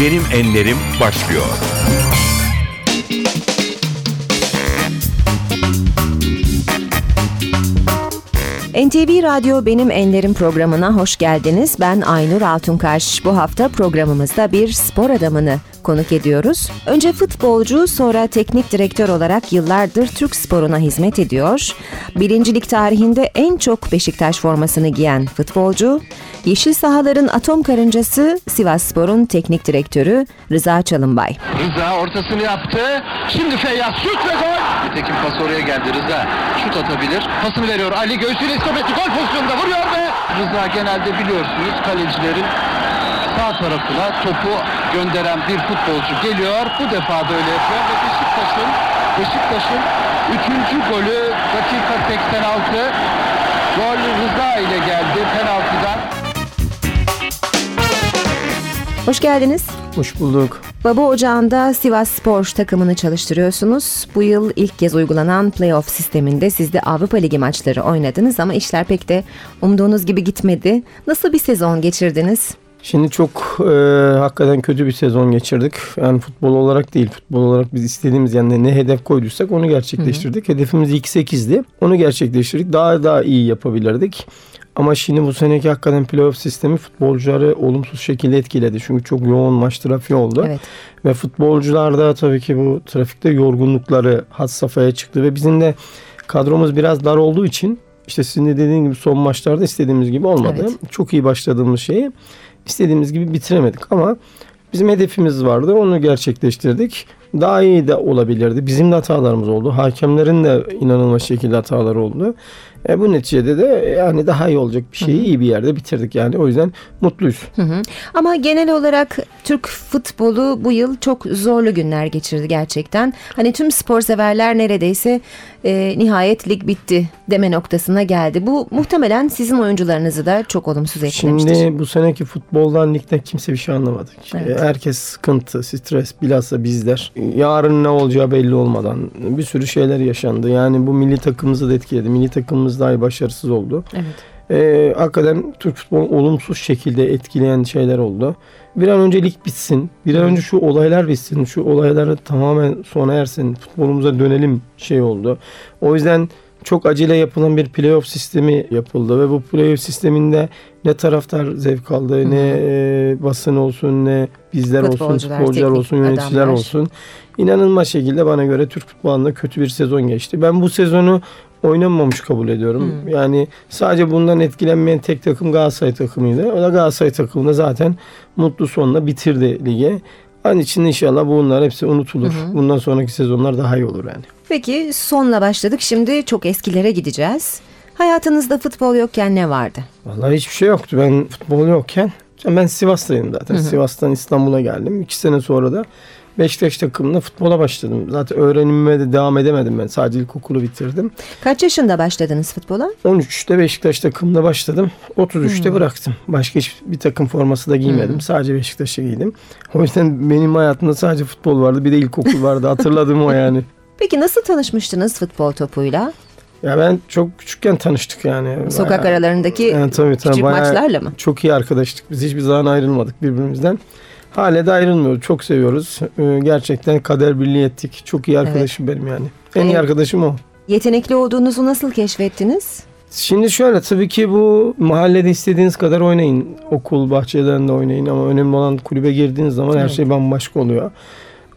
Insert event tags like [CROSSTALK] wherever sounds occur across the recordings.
Benim Enlerim başlıyor. NTV Radyo Benim Enlerim programına hoş geldiniz. Ben Aynur Altunkaş. Bu hafta programımızda bir spor adamını konuk ediyoruz. Önce futbolcu sonra teknik direktör olarak yıllardır Türk sporuna hizmet ediyor. Birincilik tarihinde en çok Beşiktaş formasını giyen futbolcu, Yeşil Sahaların atom karıncası Sivas Spor'un teknik direktörü Rıza Çalınbay. Rıza ortasını yaptı. Şimdi Feyyaz şut ve gol. Nitekim pas oraya geldi Rıza. Şut atabilir. Pasını veriyor Ali göğsüyle isabetli gol pozisyonunda vuruyor ve Rıza genelde biliyorsunuz kalecilerin sağ tarafına topu gönderen bir futbolcu geliyor. Bu defa da öyle yapıyor ve Beşiktaş'ın Beşiktaş'ın 3. golü dakika 86. Gol Rıza ile geldi penaltıdan. Hoş geldiniz. Hoş bulduk. Baba Ocağı'nda Sivas Spor takımını çalıştırıyorsunuz. Bu yıl ilk kez uygulanan playoff sisteminde siz de Avrupa Ligi maçları oynadınız ama işler pek de umduğunuz gibi gitmedi. Nasıl bir sezon geçirdiniz? Şimdi çok e, hakikaten kötü bir sezon geçirdik. Yani futbol olarak değil, futbol olarak biz istediğimiz yani ne hedef koyduysak onu gerçekleştirdik. Hı hı. Hedefimiz ilk 8'di. Onu gerçekleştirdik. Daha daha iyi yapabilirdik. Ama şimdi bu seneki hakikaten playoff sistemi futbolcuları olumsuz şekilde etkiledi. Çünkü çok yoğun maç trafiği oldu. Evet. Ve futbolcular da tabii ki bu trafikte yorgunlukları had safhaya çıktı. Ve bizim de kadromuz biraz dar olduğu için işte sizin de dediğiniz gibi son maçlarda istediğimiz gibi olmadı. Evet. Çok iyi başladığımız şeyi istediğimiz gibi bitiremedik ama bizim hedefimiz vardı. Onu gerçekleştirdik. Daha iyi de olabilirdi. Bizim de hatalarımız oldu. Hakemlerin de inanılmaz şekilde hataları oldu. E, bu neticede de yani daha iyi olacak bir şeyi iyi bir yerde bitirdik yani. O yüzden mutluyuz. Hı hı. Ama genel olarak Türk futbolu bu yıl çok zorlu günler geçirdi gerçekten. Hani tüm spor severler neredeyse e, nihayet lig bitti deme noktasına geldi. Bu muhtemelen sizin oyuncularınızı da çok olumsuz etkilemiştir. Şimdi bu seneki futboldan ligde kimse bir şey anlamadı. Evet. Herkes sıkıntı, stres bilhassa bizler. Yarın ne olacağı belli olmadan bir sürü şeyler yaşandı. Yani bu milli takımımızı da etkiledi. Milli takımımız dahi başarısız oldu. Evet. Ee, hakikaten Türk futbolu olumsuz şekilde etkileyen şeyler oldu. Bir an önce lig bitsin. Bir an önce şu olaylar bitsin. Şu olayları tamamen sona ersin. Futbolumuza dönelim şey oldu. O yüzden çok acele yapılan bir playoff sistemi yapıldı ve bu playoff sisteminde ne taraftar zevk aldı, Hı-hı. ne e, basın olsun, ne bizler olsun, sporcular olsun, yöneticiler adamlar. olsun. İnanılmaz şekilde bana göre Türk futbolunda kötü bir sezon geçti. Ben bu sezonu oynanmamış kabul ediyorum. Hmm. Yani sadece bundan etkilenmeyen tek takım Galatasaray takımıydı. O da Galatasaray takımında zaten mutlu sonla bitirdi lige. Onun için inşallah bunlar hepsi unutulur. Hı Bundan sonraki sezonlar daha iyi olur yani. Peki sonla başladık. Şimdi çok eskilere gideceğiz. Hayatınızda futbol yokken ne vardı? Vallahi hiçbir şey yoktu. Ben futbol yokken ben Sivas'tayım zaten. Hı hı. Sivas'tan İstanbul'a geldim. İki sene sonra da Beşiktaş takımında futbola başladım. Zaten öğrenimime de devam edemedim ben. Sadece ilkokulu bitirdim. Kaç yaşında başladınız futbola? 13'te Beşiktaş takımında başladım. 33'te hmm. bıraktım. Başka hiçbir takım forması da giymedim. Hmm. Sadece Beşiktaş'a giydim. O yüzden benim hayatımda sadece futbol vardı. Bir de ilkokul vardı. Hatırladım o [LAUGHS] yani. Peki nasıl tanışmıştınız futbol topuyla? Ya ben çok küçükken tanıştık yani. Sokak bayağı, aralarındaki yani, tabii, tabii, küçük maçlarla mı? Çok iyi arkadaştık. Biz hiçbir zaman ayrılmadık birbirimizden. Hala da ayrılmıyoruz. Çok seviyoruz. Ee, gerçekten kader birliği ettik. Çok iyi arkadaşım benim yani. En evet. iyi arkadaşım o. Yetenekli olduğunuzu nasıl keşfettiniz? Şimdi şöyle tabii ki bu mahallede istediğiniz kadar oynayın. Okul bahçelerinde oynayın ama önemli olan kulübe girdiğiniz zaman her şey bambaşka oluyor.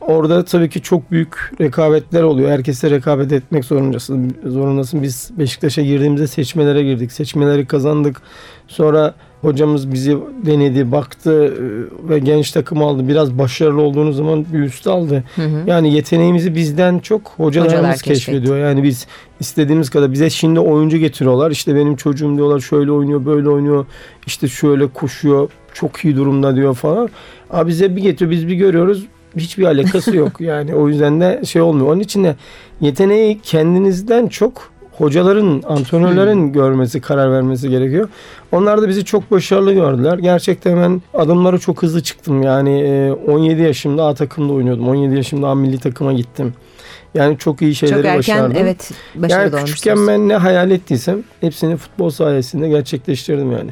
Orada tabii ki çok büyük rekabetler oluyor. Herkese rekabet etmek zorundasın. Zorundasın. Biz Beşiktaş'a girdiğimizde seçmelere girdik. Seçmeleri kazandık. Sonra hocamız bizi denedi, baktı e, ve genç takım aldı. Biraz başarılı olduğunuz zaman bir üst aldı. Hı hı. Yani yeteneğimizi bizden çok hocalarımız Hocalar keşfediyor. Yani biz istediğimiz kadar bize şimdi oyuncu getiriyorlar. İşte benim çocuğum diyorlar şöyle oynuyor, böyle oynuyor. İşte şöyle koşuyor. Çok iyi durumda diyor falan. Abi bize bir getiriyor, biz bir görüyoruz hiçbir alakası yok. [LAUGHS] Yani o yüzden de şey olmuyor. Onun için de yeteneği kendinizden çok hocaların, antrenörlerin hmm. görmesi, karar vermesi gerekiyor. Onlar da bizi çok başarılı gördüler. Gerçekten ben adımları çok hızlı çıktım. Yani 17 yaşımda A takımda oynuyordum. 17 yaşımda A milli takıma gittim. Yani çok iyi şeyleri Çok erken başardım. evet başarılı yani küçükken olmuşsunuz. ben ne hayal ettiysem hepsini futbol sayesinde gerçekleştirdim yani.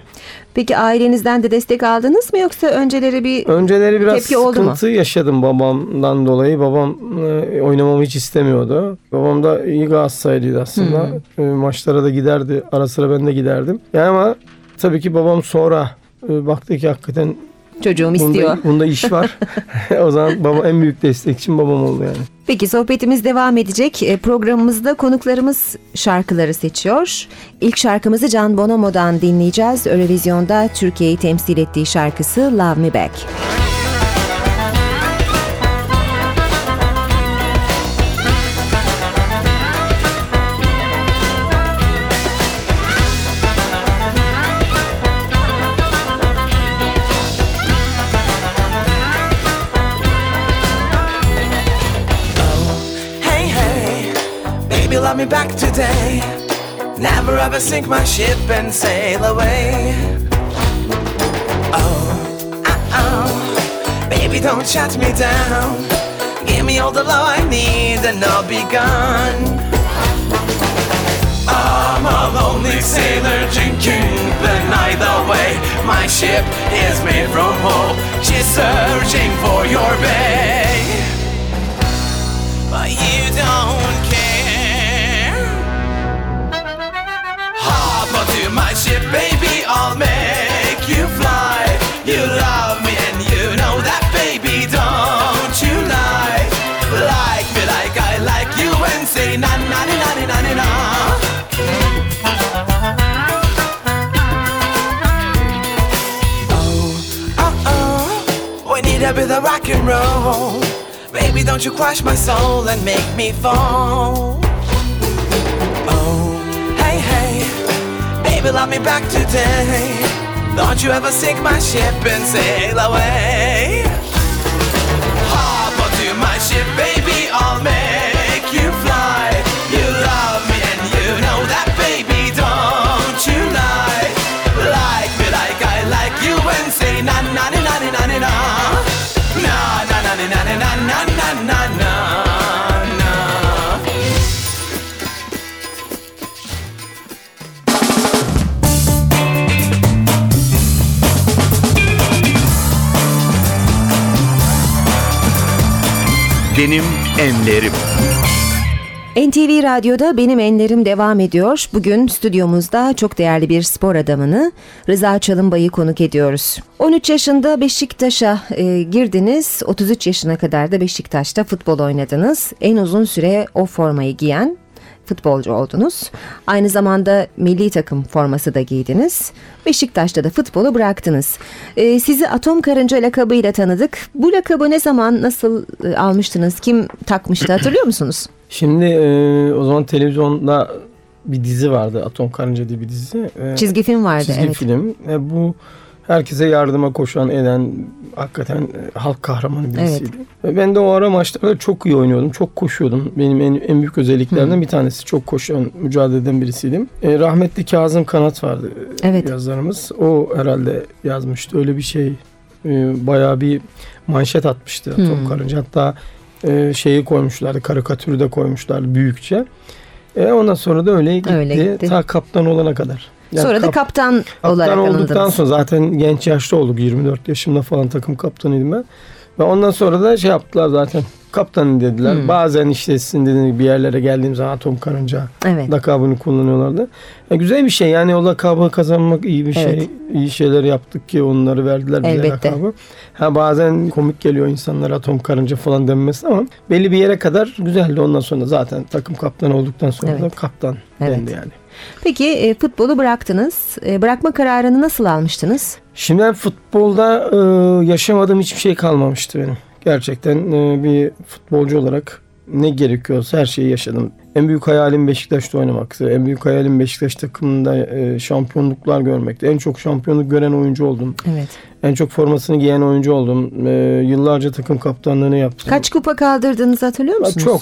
Peki ailenizden de destek aldınız mı yoksa önceleri bir Önceleri biraz Tepki oldu mu? sıkıntı yaşadım babamdan dolayı. Babam e, oynamamı hiç istemiyordu. Babam da iyi Galatasaraylıydı aslında. Hmm. E, maçlara da giderdi. Ara sıra ben de giderdim. Yani ama tabii ki babam sonra e, baktı ki hakikaten çocuğum istiyor? bunda, bunda iş var. [LAUGHS] o zaman baba en büyük destekçim babam oldu yani. Peki sohbetimiz devam edecek. E, Programımızda konuklarımız şarkıları seçiyor. İlk şarkımızı Can Bonomo'dan dinleyeceğiz. Eurovision'da Türkiye'yi temsil ettiği şarkısı Love Me Back. Hey, love me back today. Never ever sink my ship and sail away. Oh, uh oh, baby, don't shut me down. Give me all the love I need and I'll be gone. I'm a lonely sailor drinking the night away. My ship is made from hope. She's searching for your bay but you don't my ship, baby, I'll make you fly. You love me and you know that, baby, don't you lie. Like me like I like you and say na na na na na na na. Oh oh, we need a bit of rock and roll. Baby, don't you crush my soul and make me fall. Baby, love me back today. Don't you ever sink my ship and sail away. Hop onto my ship, baby, I'll make you Benim enlerim. NTV Radyo'da Benim Enlerim devam ediyor. Bugün stüdyomuzda çok değerli bir spor adamını Rıza Çalınbay'ı konuk ediyoruz. 13 yaşında Beşiktaş'a e, girdiniz. 33 yaşına kadar da Beşiktaş'ta futbol oynadınız. En uzun süre o formayı giyen futbolcu oldunuz. Aynı zamanda milli takım forması da giydiniz. Beşiktaş'ta da futbolu bıraktınız. E, sizi Atom Karınca lakabıyla tanıdık. Bu lakabı ne zaman nasıl e, almıştınız? Kim takmıştı hatırlıyor musunuz? [CLEARS THROAT] Şimdi e, o zaman televizyonda bir dizi vardı. Atom Karınca diye bir dizi. E, Çizgi film vardı çizgi evet. film. E, bu herkese yardıma koşan eden hakikaten e, halk kahramanı birisiydi. Ve Ben de o ara maçlarda çok iyi oynuyordum. Çok koşuyordum. Benim en, en büyük özelliklerden bir tanesi. Çok koşan, mücadele eden birisiydim. E, rahmetli Kazım Kanat vardı e, Evet. yazarımız. O herhalde yazmıştı. Öyle bir şey e, bayağı bir manşet atmıştı Atom Hmm. Karınca. Hatta e, şeyi koymuşlardı. Karikatürü de koymuşlardı büyükçe. E, ondan sonra da öyle gitti. Öyle gitti. Ta kaptan olana kadar. Yani Sonra da kap- kaptan, olarak Kaptan olduktan anıldınız. sonra zaten genç yaşta olduk. 24 yaşımda falan takım kaptanıydım ben. Ve ondan sonra da şey yaptılar zaten. Kaptanı dediler. Hmm. Bazen işte sizin dediğiniz bir yerlere geldiğim zaman atom karınca Evet. lakabını kullanıyorlardı. Ya güzel bir şey yani o lakabı kazanmak iyi bir Evet. şey. İyi şeyler yaptık ki onları verdiler bize Elbette. lakabı. Ha bazen komik geliyor insanlara atom karınca falan denmesi ama belli bir yere kadar güzeldi. Ondan sonra zaten takım kaptanı olduktan sonra da Evet. kaptan Evet. dendi yani. Peki e, futbolu bıraktınız. E, bırakma kararını nasıl almıştınız? Şimdi ben futbolda e, yaşamadığım hiçbir şey kalmamıştı benim. Gerçekten e, bir futbolcu olarak ne gerekiyorsa her şeyi yaşadım. En büyük hayalim Beşiktaş'ta oynamaktı. En büyük hayalim Beşiktaş takımında e, şampiyonluklar görmekti. En çok şampiyonluk gören oyuncu oldum. Evet. En çok formasını giyen oyuncu oldum. E, yıllarca takım kaptanlığını yaptım. Kaç kupa kaldırdığınızı hatırlıyor musunuz? Çok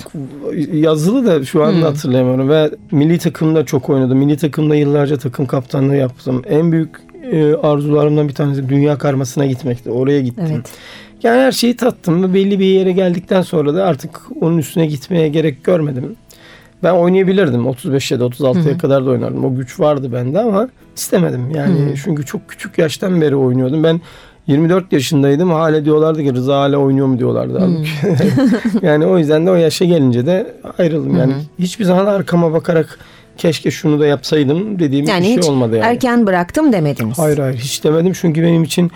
yazılı da şu anda Hmm. hatırlayamıyorum ve milli takımda çok oynadım. Milli takımda yıllarca takım kaptanlığı yaptım. En büyük e, arzularımdan bir tanesi dünya karmasına gitmekti. Oraya gittim. Evet. Yani her şeyi tattım ve belli bir yere geldikten sonra da artık onun üstüne gitmeye gerek görmedim. Ben oynayabilirdim. 35 ya da 36'ya kadar da oynardım. O güç vardı bende ama istemedim. Yani çünkü çok küçük yaştan beri oynuyordum. Ben 24 yaşındaydım. Hala diyorlardı ki Rıza hala oynuyor mu diyorlardı. halbuki. [LAUGHS] yani o yüzden de o yaşa gelince de ayrıldım. Yani hiçbir zaman arkama bakarak keşke şunu da yapsaydım dediğim Yani bir şey hiç olmadı yani. erken bıraktım demediniz. Hayır hayır hiç demedim çünkü benim için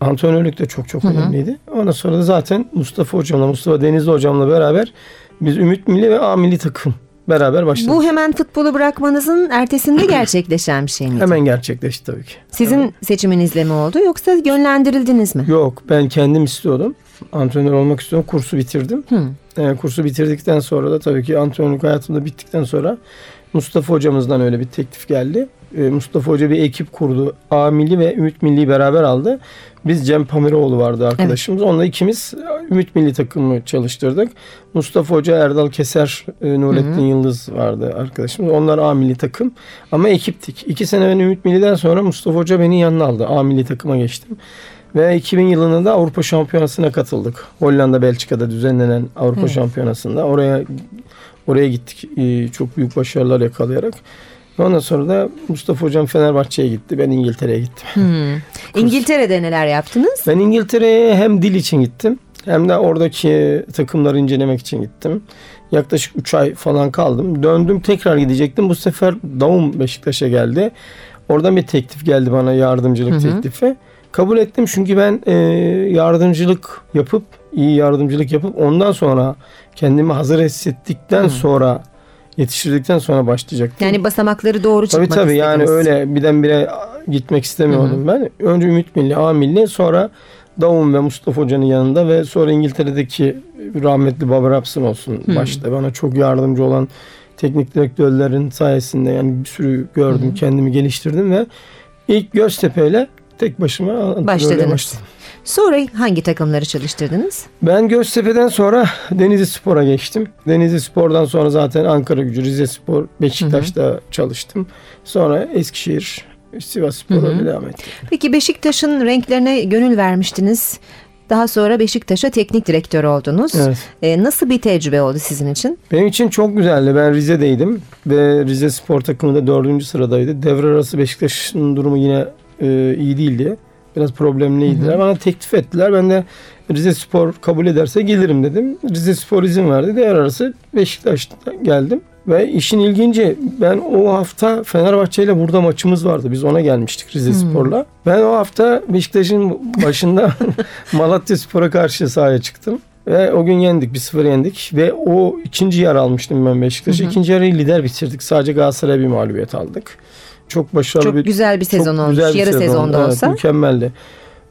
antrenörlük de çok çok önemliydi. Ondan sonra da zaten Mustafa hocamla, Mustafa Denizli hocamla beraber biz Ümit Milli ve A Milli takım beraber başladık. Bu hemen futbolu bırakmanızın ertesinde [CLEARS THROAT] gerçekleşen bir şey miydi? Hemen gerçekleşti tabii ki. Sizin seçiminizle mi oldu yoksa yönlendirildiniz mi? Yok ben kendim istiyordum. Antrenör olmak istiyorum. Kursu bitirdim. Hı. Ee, kursu bitirdikten sonra da tabii ki antrenörlük hayatımda bittikten sonra Mustafa hocamızdan öyle bir teklif geldi. Ee, Mustafa Hoca bir ekip kurdu. A Milli ve Ümit Milli beraber aldı. Biz Cem Pamiroğlu vardı arkadaşımız. Onunla ikimiz Ümit Milli takımı çalıştırdık. Mustafa Hoca, Erdal Keser, e, Nurettin Yıldız vardı arkadaşımız. Onlar A Milli takım. Ama ekiptik. İki sene ben Ümit Milli'den sonra Mustafa Hoca beni yanına aldı. A Milli takıma geçtim. Ve 2000 yılında da Avrupa Şampiyonası'na katıldık. Hollanda, Belçika'da düzenlenen Avrupa Evet. Şampiyonası'nda. Oraya oraya gittik. Çok büyük başarılar yakalayarak. Ondan sonra da Mustafa Hocam Fenerbahçe'ye gitti. Ben İngiltere'ye gittim. Hmm. [LAUGHS] İngiltere'de neler yaptınız? Ben İngiltere'ye hem dil için gittim. Hem de oradaki takımları incelemek için gittim. Yaklaşık 3 ay falan kaldım. Döndüm tekrar gidecektim. Bu sefer Davum Beşiktaş'a geldi. Oradan bir teklif geldi bana yardımcılık teklifi. Kabul ettim çünkü ben e, yardımcılık yapıp iyi yardımcılık yapıp ondan sonra kendimi hazır hissettikten sonra yetiştirdikten sonra başlayacaktım. Yani basamakları doğru Tabii çıkmak tabii yani istediniz. öyle birdenbire gitmek istemiyordum ben. Önce Ümit Milli, A Milli sonra Davum ve Mustafa Hoca'nın yanında ve sonra İngiltere'deki rahmetli Baba Rapsın olsun başta bana çok yardımcı olan teknik direktörlerin sayesinde yani bir sürü gördüm, kendimi geliştirdim ve ilk Göztepe ile tek başıma başladım. Sonra hangi takımları çalıştırdınız? Ben Göztepe'den sonra Denizli Spor'a geçtim. Denizli Spor'dan sonra zaten Ankara Gücü, Rize Spor, Beşiktaş'ta çalıştım. Sonra Eskişehir, Sivas Spor'a devam ettim. Peki Beşiktaş'ın renklerine gönül vermiştiniz. Daha sonra Beşiktaş'a teknik direktör oldunuz. Evet. Ee, nasıl bir tecrübe oldu sizin için? Benim için çok güzeldi. Ben Rize'deydim ve Rize Spor takımı da dördüncü sıradaydı. Devre arası Beşiktaş'ın durumu yine e, iyi değildi. Biraz problemliydiler. Bana teklif ettiler. Ben de Rize Spor kabul ederse gelirim dedim. Rize Spor izin verdi. Devre arası Beşiktaş'ta geldim. Ve işin ilginci ben o hafta Fenerbahçe ile burada maçımız vardı. Biz ona gelmiştik Rize Spor'la. Ben o hafta Beşiktaş'ın başında [LAUGHS] Malatya Spor'a karşı sahaya çıktım. Ve o gün yendik. Bir sıfır yendik. Ve o ikinci yer almıştım ben Beşiktaş'ı. İkinci yarıyı lider bitirdik. Sadece Galatasaray'a bir mağlubiyet aldık. Çok başarılı Çok bir güzel bir sezon olmuş. güzel bir Yarı sezon. sezonda Evet, olsa. Mükemmeldi.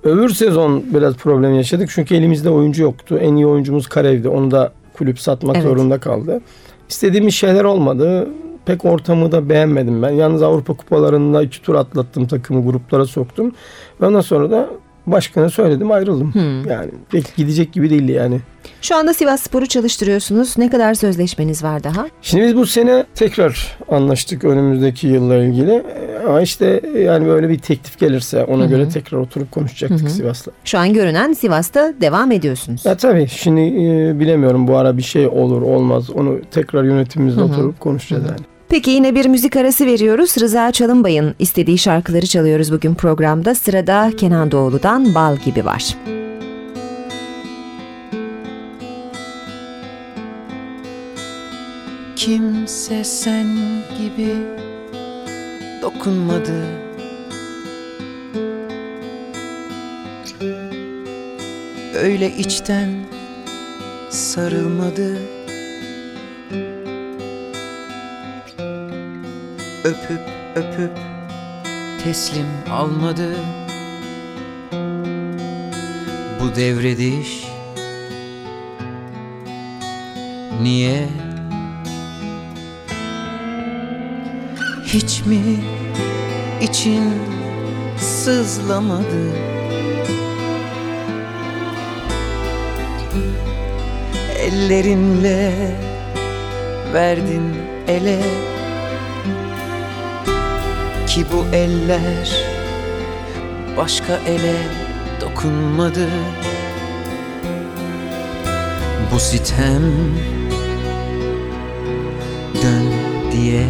Öbür sezon biraz problem yaşadık. Çünkü elimizde oyuncu yoktu. En iyi oyuncumuz Karev'di. Onu da kulüp satmak Evet. zorunda kaldı. İstediğimiz şeyler olmadı. Pek ortamı da beğenmedim ben. Yalnız Avrupa kupalarında iki tur atlattım takımı gruplara soktum. Ve ondan sonra da başkana söyledim ayrıldım. Yani pek gidecek gibi değildi yani. Şu anda Sivas Spor'u çalıştırıyorsunuz. Ne kadar sözleşmeniz var daha? Şimdi biz bu sene tekrar anlaştık önümüzdeki yılla ilgili. Ee, Ama işte yani böyle bir teklif gelirse ona göre tekrar oturup konuşacaktık Sivas'la. Şu an görünen Sivas'ta devam ediyorsunuz. Ya tabii şimdi e, bilemiyorum bu ara bir şey olur olmaz onu tekrar yönetimimizle oturup konuşacağız yani. Peki yine bir müzik arası veriyoruz. Rıza Çalınbay'ın istediği şarkıları çalıyoruz bugün programda. Sırada Kenan Doğulu'dan Bal Gibi var. Kimse sen gibi dokunmadı Öyle içten sarılmadı Öpüp öpüp. Teslim almadı. Bu devrediş Niye? Hiç mi için sızlamadı? Ellerinle verdin ele Ki bu eller başka ele dokunmadı. Bu sitem Dön diye.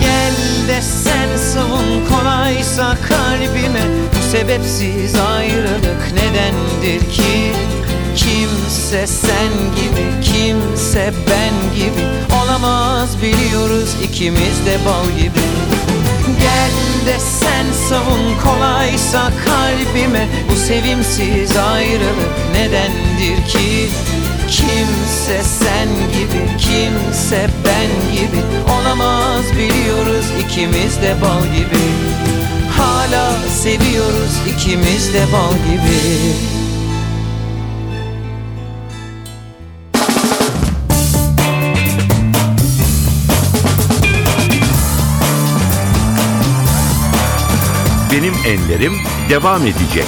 Gel de sen savun kolaysa kalbime Bu sebepsiz ayrılık nedendir ki Kimse sen gibi, kimse ben gibi. Olamaz biliyoruz ikimiz de bal gibi. Gel de sen savun kolaysa kalbime. Bu sevimsiz ayrılık nedendir ki? Kimse sen gibi, kimse ben gibi. Olamaz biliyoruz ikimiz de bal gibi. Hala seviyoruz ikimiz de bal gibi Benim Enlerim devam edecek.